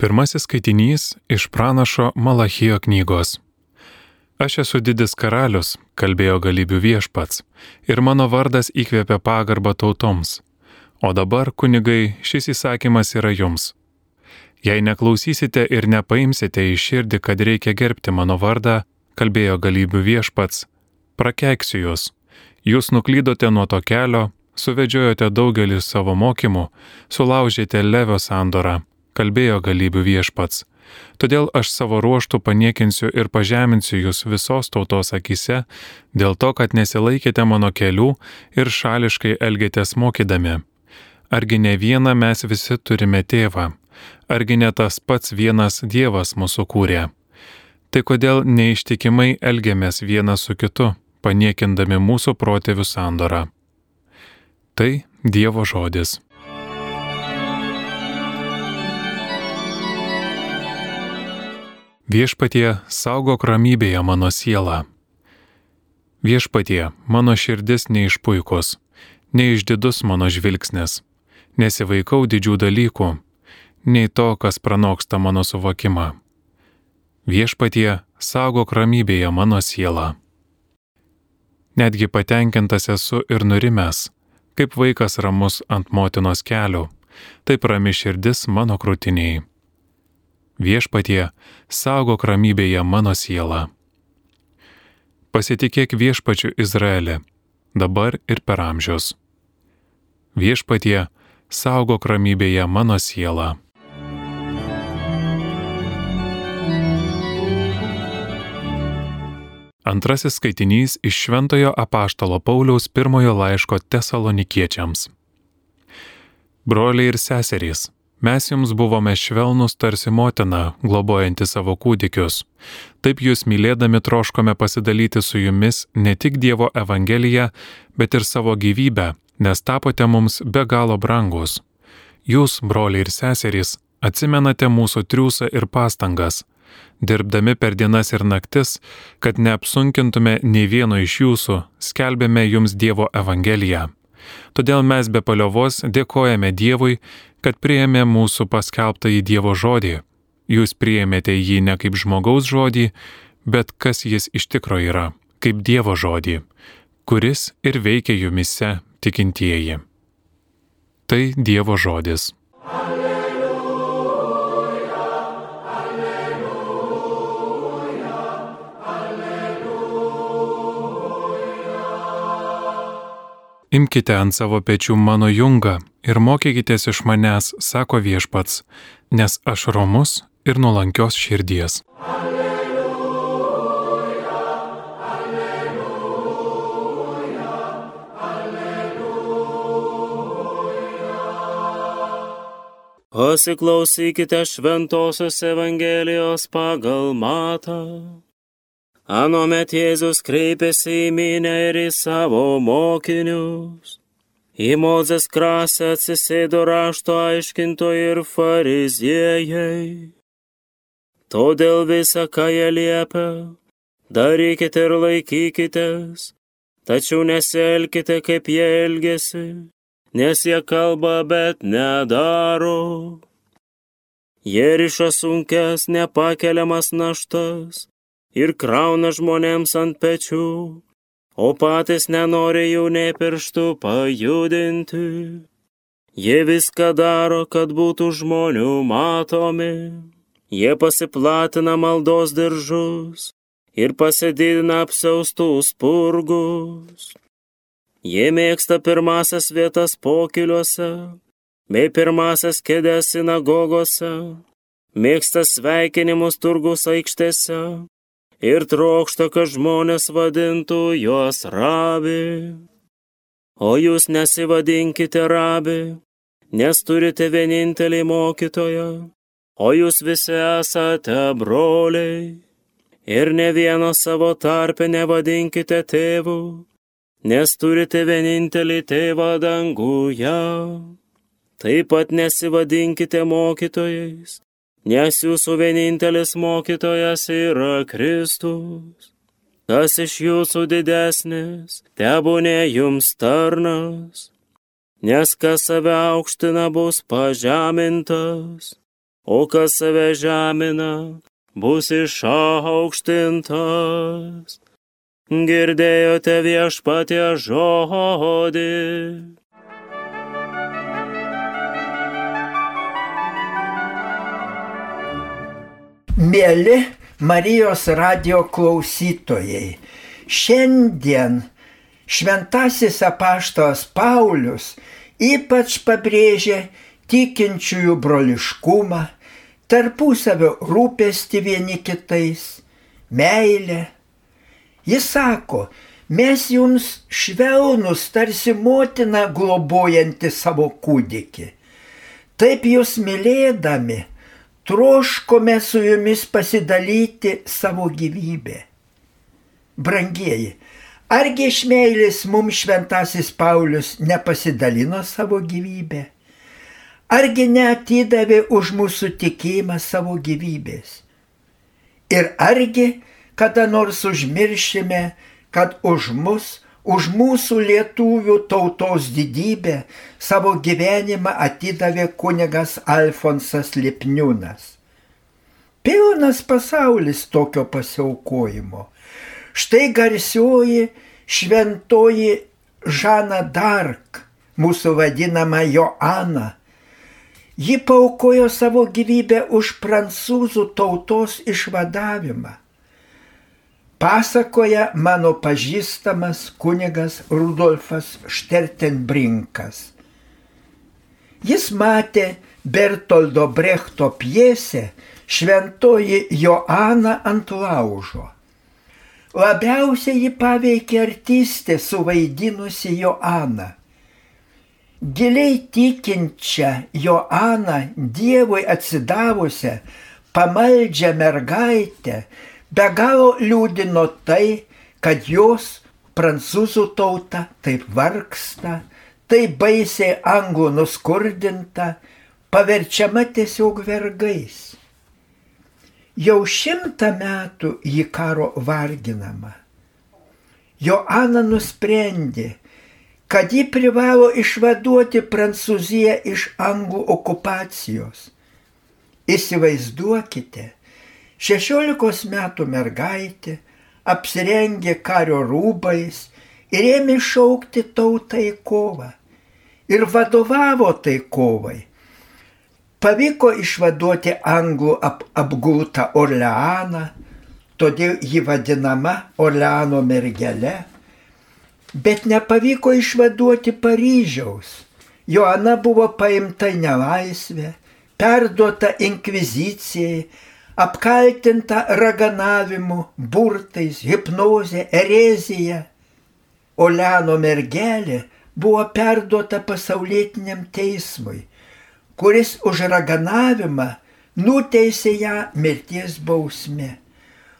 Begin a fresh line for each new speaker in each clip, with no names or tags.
Pirmasis skaitinys iš pranašo Malachijo knygos. Aš esu didis karalius, kalbėjo galybių viešpats, ir mano vardas įkvėpia pagarbą tautoms. O dabar, kunigai, šis įsakymas yra jums. Jei neklausysite ir nepaimsite į širdį, kad reikia gerbti mano vardą, kalbėjo galybių viešpats, prakeiksiu jūs. Jūs nuklydote nuo to kelio, suvedžiojote daugelį savo mokymų, sulaužėte Levio sandorą kalbėjo galybių viešpats. Todėl aš savo ruoštų paniekinsiu ir pažeminsiu jūs visos tautos akise, dėl to, kad nesilaikėte mano kelių ir šališkai elgėtės mokydami. Argi ne vieną mes visi turime tėvą? Argi ne tas pats vienas Dievas mūsų kūrė? Tai kodėl neištikimai elgiamės vienas su kitu, paniekindami mūsų protėvių sandorą? Tai Dievo žodis. Viešpatie, saugok ramybėje mano sielą. Viešpatie, mano širdis neišpuikos, neišdidus mano žvilgsnis, nesivaikau didžių dalykų, nei to, kas pranoksta mano suvokimą. Viešpatie, saugok ramybėje mano sielą. Netgi patenkintas esu ir nurimęs, kaip vaikas ramus ant motinos kelių, taip rami širdis mano krūtiniai viešpatie, saugok ramybėje mano sielą. Pasitikėk viešpačiu Izraelį, dabar ir per amžius. Viešpatie, saugok ramybėje mano sielą. Antrasis skaitinys iš Šventojo apaštalo Pauliaus pirmojo laiško tesalonikiečiams. Broliai ir seserys, Mes jums buvome švelnus tarsi motina, globojanti savo kūdikius. Taip jūs mylėdami troškome pasidalyti su jumis ne tik Dievo Evangeliją, bet ir savo gyvybę, nes tapote mums be galo brangus. Jūs, broliai ir seserys, atsimenate mūsų triūsą ir pastangas, dirbdami per dienas ir naktis, kad neapsunkintume nei vieno iš jūsų, skelbėme jums Dievo Evangeliją. Todėl mes be paliovos dėkojame Dievui, kad prieėmė mūsų paskelbtą į Dievo žodį. Jūs prieėmėte jį ne kaip žmogaus žodį, bet kas jis iš tikro yra, kaip Dievo žodį, kuris ir veikia jumise tikintieji. Tai Dievo žodis. Imkite ant savo pečių mano jungą ir mokykitės iš manęs, sako viešpats, nes aš romus ir nuolankios širdies. Alleluja, alleluja,
alleluja. Pasiklausykite šventosios Evangelijos pagal matą. Anomet Jėzus kreipėsi į minę ir į savo mokinius. Į Mozės krasę atsisėdo rašto aiškintojai ir fariziejai. Todėl visą, ką jie liepia, darykite ir laikykitės, tačiau nesielkite, kaip jie elgesi, nes jie kalba, bet nedaro. Jie riša sunkes nepakeliamas naštas ir krauna žmonėms ant pečių, o patys nenori jų nei pirštų pajudinti. Jie viską daro, kad būtų žmonių matomi. Jie pasiplatina maldos diržus ir pasididina apsaustų spurgus. Jie mėgsta pirmasias vietas pokiliuose, bei pirmasias kėdės sinagogose, mėgsta sveikinimus turgus aikštėse ir trokšta, kad žmonės vadintų juos rabi. O jūs nesivadinkite rabi, nes turite vienintelį mokytoją, o jūs visi esate broliai. Ir ne vieno savo tarpe nevadinkite tėvų, nes turite vienintelį tėvą danguje. Taip pat nesivadinkite mokytojais, nes jūsų vienintelis mokytojas yra Kristus. Kas iš jūsų didesnis, tebūnė jums tarnas, nes kas save aukština bus pažemintas, o kas save žemina, bus išaukštintas. Girdėjote viešpatie žodį.
Mėly Marijos radio klausytojai, šiandien šventasis apaštas Paulius ypač pabrėžia tikinčiųjų broliškumą, tarpusavio rūpesti vieni kitais, meilę. Jis sako, mes jums švelnus tarsi motina globojanti savo kūdikį. Taip jūs mylėdami, troškome su jumis pasidalyti savo gyvybę. Brangieji, argi iš meilės mums šventasis Paulius nepasidalino savo gyvybę? Argi neatidavė už mūsų tikėjimą savo gyvybės? Ir argi kada nors užmiršime, kad už mus, už mūsų lietuvių tautos didybę savo gyvenimą atidavė kunigas Alfonsas Lipniūnas. Pilnas pasaulis tokio pasiaukojimo. Štai garsioji šventoji Žana Dark, mūsų vadinama Joana, Ji paukojo savo gyvybę už prancūzų tautos išvadavimą. Pasakoja mano pažįstamas kunigas Rudolfas Štertenbrinkas. Jis matė Bertoldo Brechto pjesę Šventoji Joana ant laužo. Labiausiai jį paveikė artistė suvaidinusi Joaną giliai tikinčią Joaną Dievui atsidavusią, pamaldžią mergaitę, be galo liūdino tai, kad jos prancūzų tauta taip vargsta, taip baisiai anglų nuskurdinta, paverčiama tiesiog vergais. Jau šimtą metų jį karo varginama. Joana nusprendė, kad ji privalo išvaduoti Prancūziją iš anglų okupacijos. Įsivaizduokite, 16 metų mergaitė apsirengė kario rūbais ir ėmė šaukti tautą į kovą. Ir vadovavo tai kovai. Pavyko išvaduoti anglų ap apgultą Orleaną, todėl ji vadinama Orleano mergele bet nepavyko išvaduoti Paryžiaus. Joana buvo paimta į nelaisvę, perduota inkvizicijai, apkaltinta raganavimu, burtais, hipnozė, erezija. O Leno mergelė buvo perduota pasaulietiniam teismui, kuris už raganavimą nuteisė ją mirties bausme.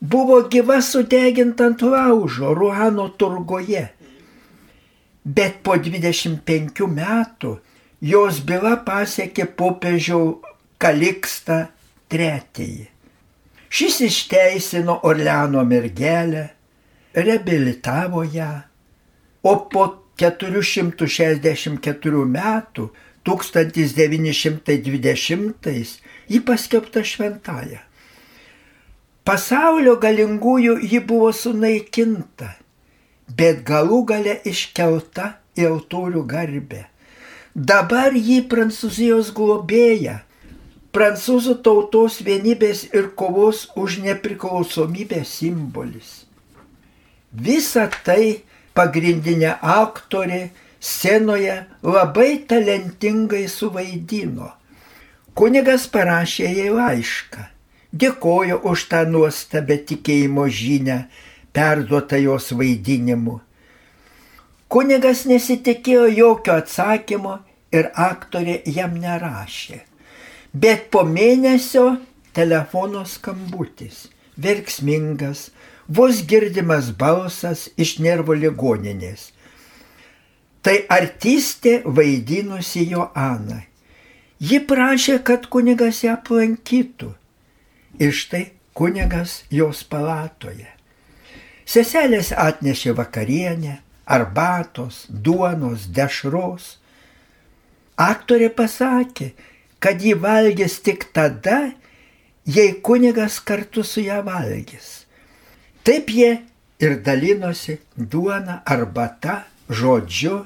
Buvo gyva sudeginta ant laužo Ruano turgoje Bet po 25 metų jos byla pasiekė popiežiau Kalikstą III. Šis išteisino Orleano mergelę, reabilitavo ją, o po 464 metų 1920 ji paskelbta šventąją. Pasaulio galingųjų ji buvo sunaikinta bet galų gale iškelta į altorių garbę. Dabar jį Prancūzijos globėja, prancūzų tautos vienybės ir kovos už nepriklausomybę simbolis. Visa tai pagrindinė aktorė scenoje labai talentingai suvaidino. Kunigas parašė jai laišką, dėkojo už tą nuostabę tikėjimo žinę perduota jos vaidinimu. Kunigas nesitikėjo jokio atsakymo ir aktorė jam nerašė. Bet po mėnesio telefono skambutis, verksmingas, vos girdimas balsas iš nervo ligoninės. Tai artistė vaidinusi Joaną. Ji prašė, kad kunigas ją aplankytų. Ir štai kunigas jos palatoje. Seselės atnešė vakarienę, arbatos, duonos, dešros. Aktorė pasakė, kad jį valgys tik tada, jei kunigas kartu su ją valgys. Taip jie ir dalinosi duona, arbata, žodžiu.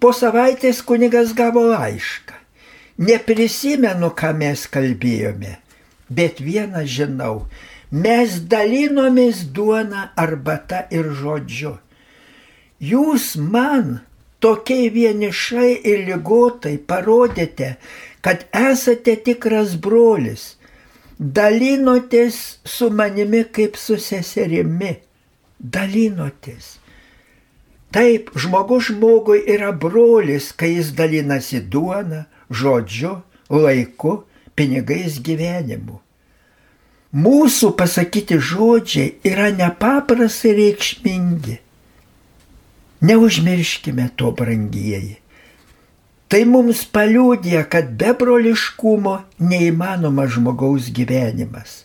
Po savaitės kunigas gavo laišką. Neprisimenu, ką mes kalbėjome, bet vieną žinau. Mes dalinomės duona, arbata ir žodžiu. Jūs man tokiai vienišai ir lygotai parodėte, kad esate tikras brolis. Dalinotės su manimi kaip su seserimi. Dalinotės. Taip, žmogus žmogui yra brolis, kai jis dalinasi duona, žodžiu, laiku, pinigais gyvenimu. Mūsų pasakyti žodžiai yra nepaprastai reikšmingi. Neužmirškime to, brangieji. Tai mums paliūdė, kad be broliškumo neįmanoma žmogaus gyvenimas.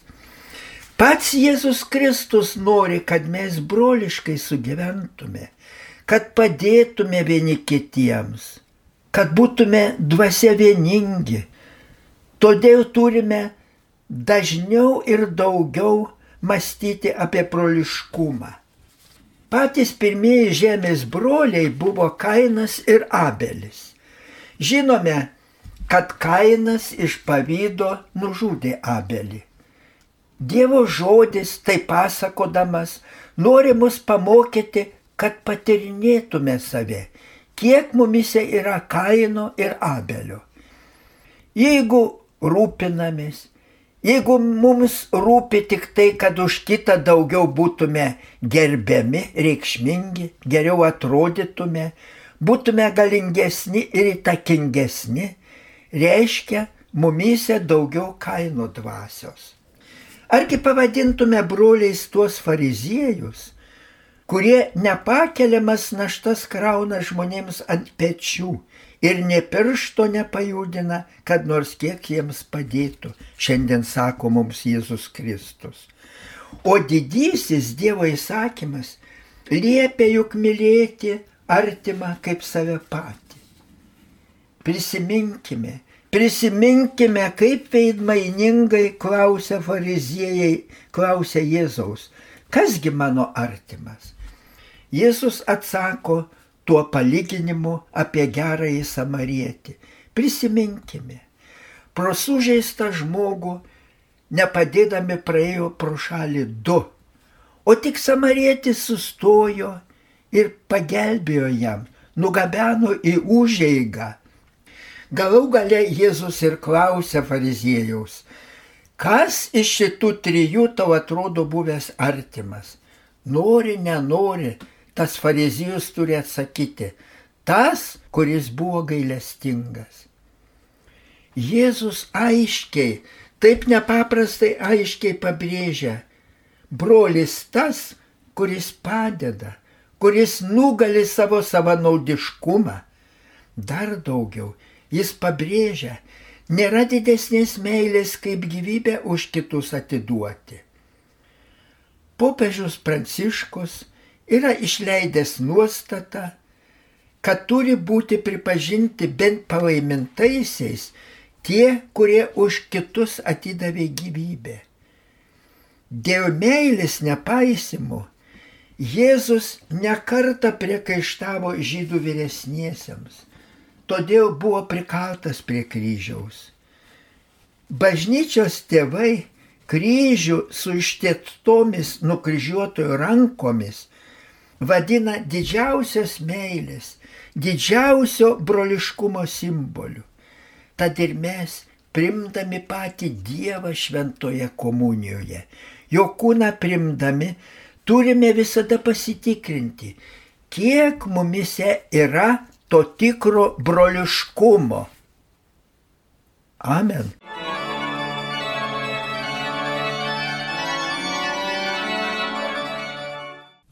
Pats Jėzus Kristus nori, kad mes broliškai sugyventume, kad padėtume vieni kitiems, kad būtume dvasia vieningi. Todėl turime dažniau ir daugiau mąstyti apie broliškumą. Patys pirmieji žemės broliai buvo Kainas ir Abelis. Žinome, kad Kainas iš pavydo nužudė Abelį. Dievo žodis, tai pasakodamas, nori mus pamokyti, kad patirinėtume save, kiek mumise yra Kaino ir Abelio. Jeigu rūpinamės, jeigu mums rūpi tik tai, kad už kitą daugiau būtume gerbiami, reikšmingi, geriau atrodytume, būtume galingesni ir įtakingesni, reiškia mumyse daugiau kainų dvasios. Argi pavadintume broliais tuos fariziejus, kurie nepakeliamas naštas krauna žmonėms ant pečių ir ne piršto nepajudina, kad nors kiek jiems padėtų, šiandien sako mums Jėzus Kristus. O didysis Dievo įsakymas liepia juk mylėti artimą kaip save patį. Prisiminkime, prisiminkime, kaip veidmainingai klausia fariziejai, klausia Jėzaus, kasgi mano artimas. Jėzus atsako tuo palyginimu apie gerąjį samarietį. Prisiminkime, pro sužeistą žmogų nepadėdami praėjo pro šalį du, o tik samarietis sustojo ir pagelbėjo jam, nugabeno į užeigą. Galų gale Jėzus ir klausė fariziejaus, kas iš šitų trijų tau atrodo buvęs artimas? Nori, nenori, tas fariziejus turi atsakyti, tas, kuris buvo gailestingas. Jėzus aiškiai, taip nepaprastai aiškiai pabrėžia, brolis tas, kuris padeda, kuris nugali savo savanaudiškumą. Dar daugiau, jis pabrėžia, nėra didesnės meilės kaip gyvybę už kitus atiduoti. Popiežius Pranciškus yra išleidęs nuostatą, kad turi būti pripažinti bent palaimintaisiais tie, kurie už kitus atidavė gyvybę. Dėl meilės nepaisimu Jėzus nekarta priekaištavo žydų vyresniesiems, todėl buvo prikaltas prie kryžiaus. Bažnyčios tėvai kryžių su ištietomis nukryžiuotojų rankomis vadina didžiausios meilės, didžiausio broliškumo simboliu. Tad ir mes, primdami patį Dievą šventoje komunijoje, jo kūną primdami, turime visada pasitikrinti, kiek mumise yra to tikro broliškumo. Amen.